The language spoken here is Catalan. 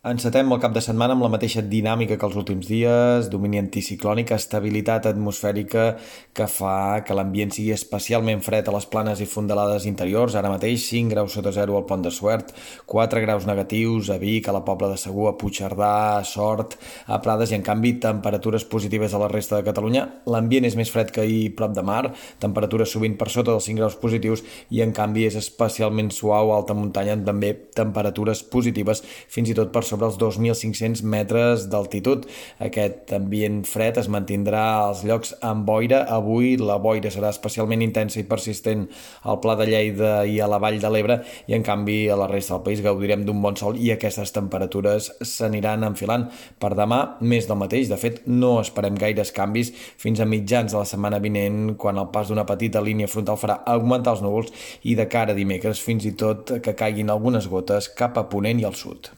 Encetem el cap de setmana amb la mateixa dinàmica que els últims dies, domini anticiclònic, estabilitat atmosfèrica que fa que l'ambient sigui especialment fred a les planes i fondalades interiors. Ara mateix 5 graus sota zero al Pont de Suert, 4 graus negatius a Vic, a la Pobla de Segur, a Puigcerdà, a Sort, a Prades i en canvi temperatures positives a la resta de Catalunya. L'ambient és més fred que ahir prop de mar, temperatures sovint per sota dels 5 graus positius i en canvi és especialment suau a alta muntanya amb també temperatures positives fins i tot per sobre els 2.500 metres d'altitud. Aquest ambient fred es mantindrà als llocs amb boira. Avui la boira serà especialment intensa i persistent al Pla de Lleida i a la Vall de l'Ebre i en canvi a la resta del país gaudirem d'un bon sol i aquestes temperatures s'aniran enfilant. Per demà, més del mateix. De fet, no esperem gaires canvis fins a mitjans de la setmana vinent quan el pas d'una petita línia frontal farà augmentar els núvols i de cara a dimecres fins i tot que caiguin algunes gotes cap a Ponent i al sud.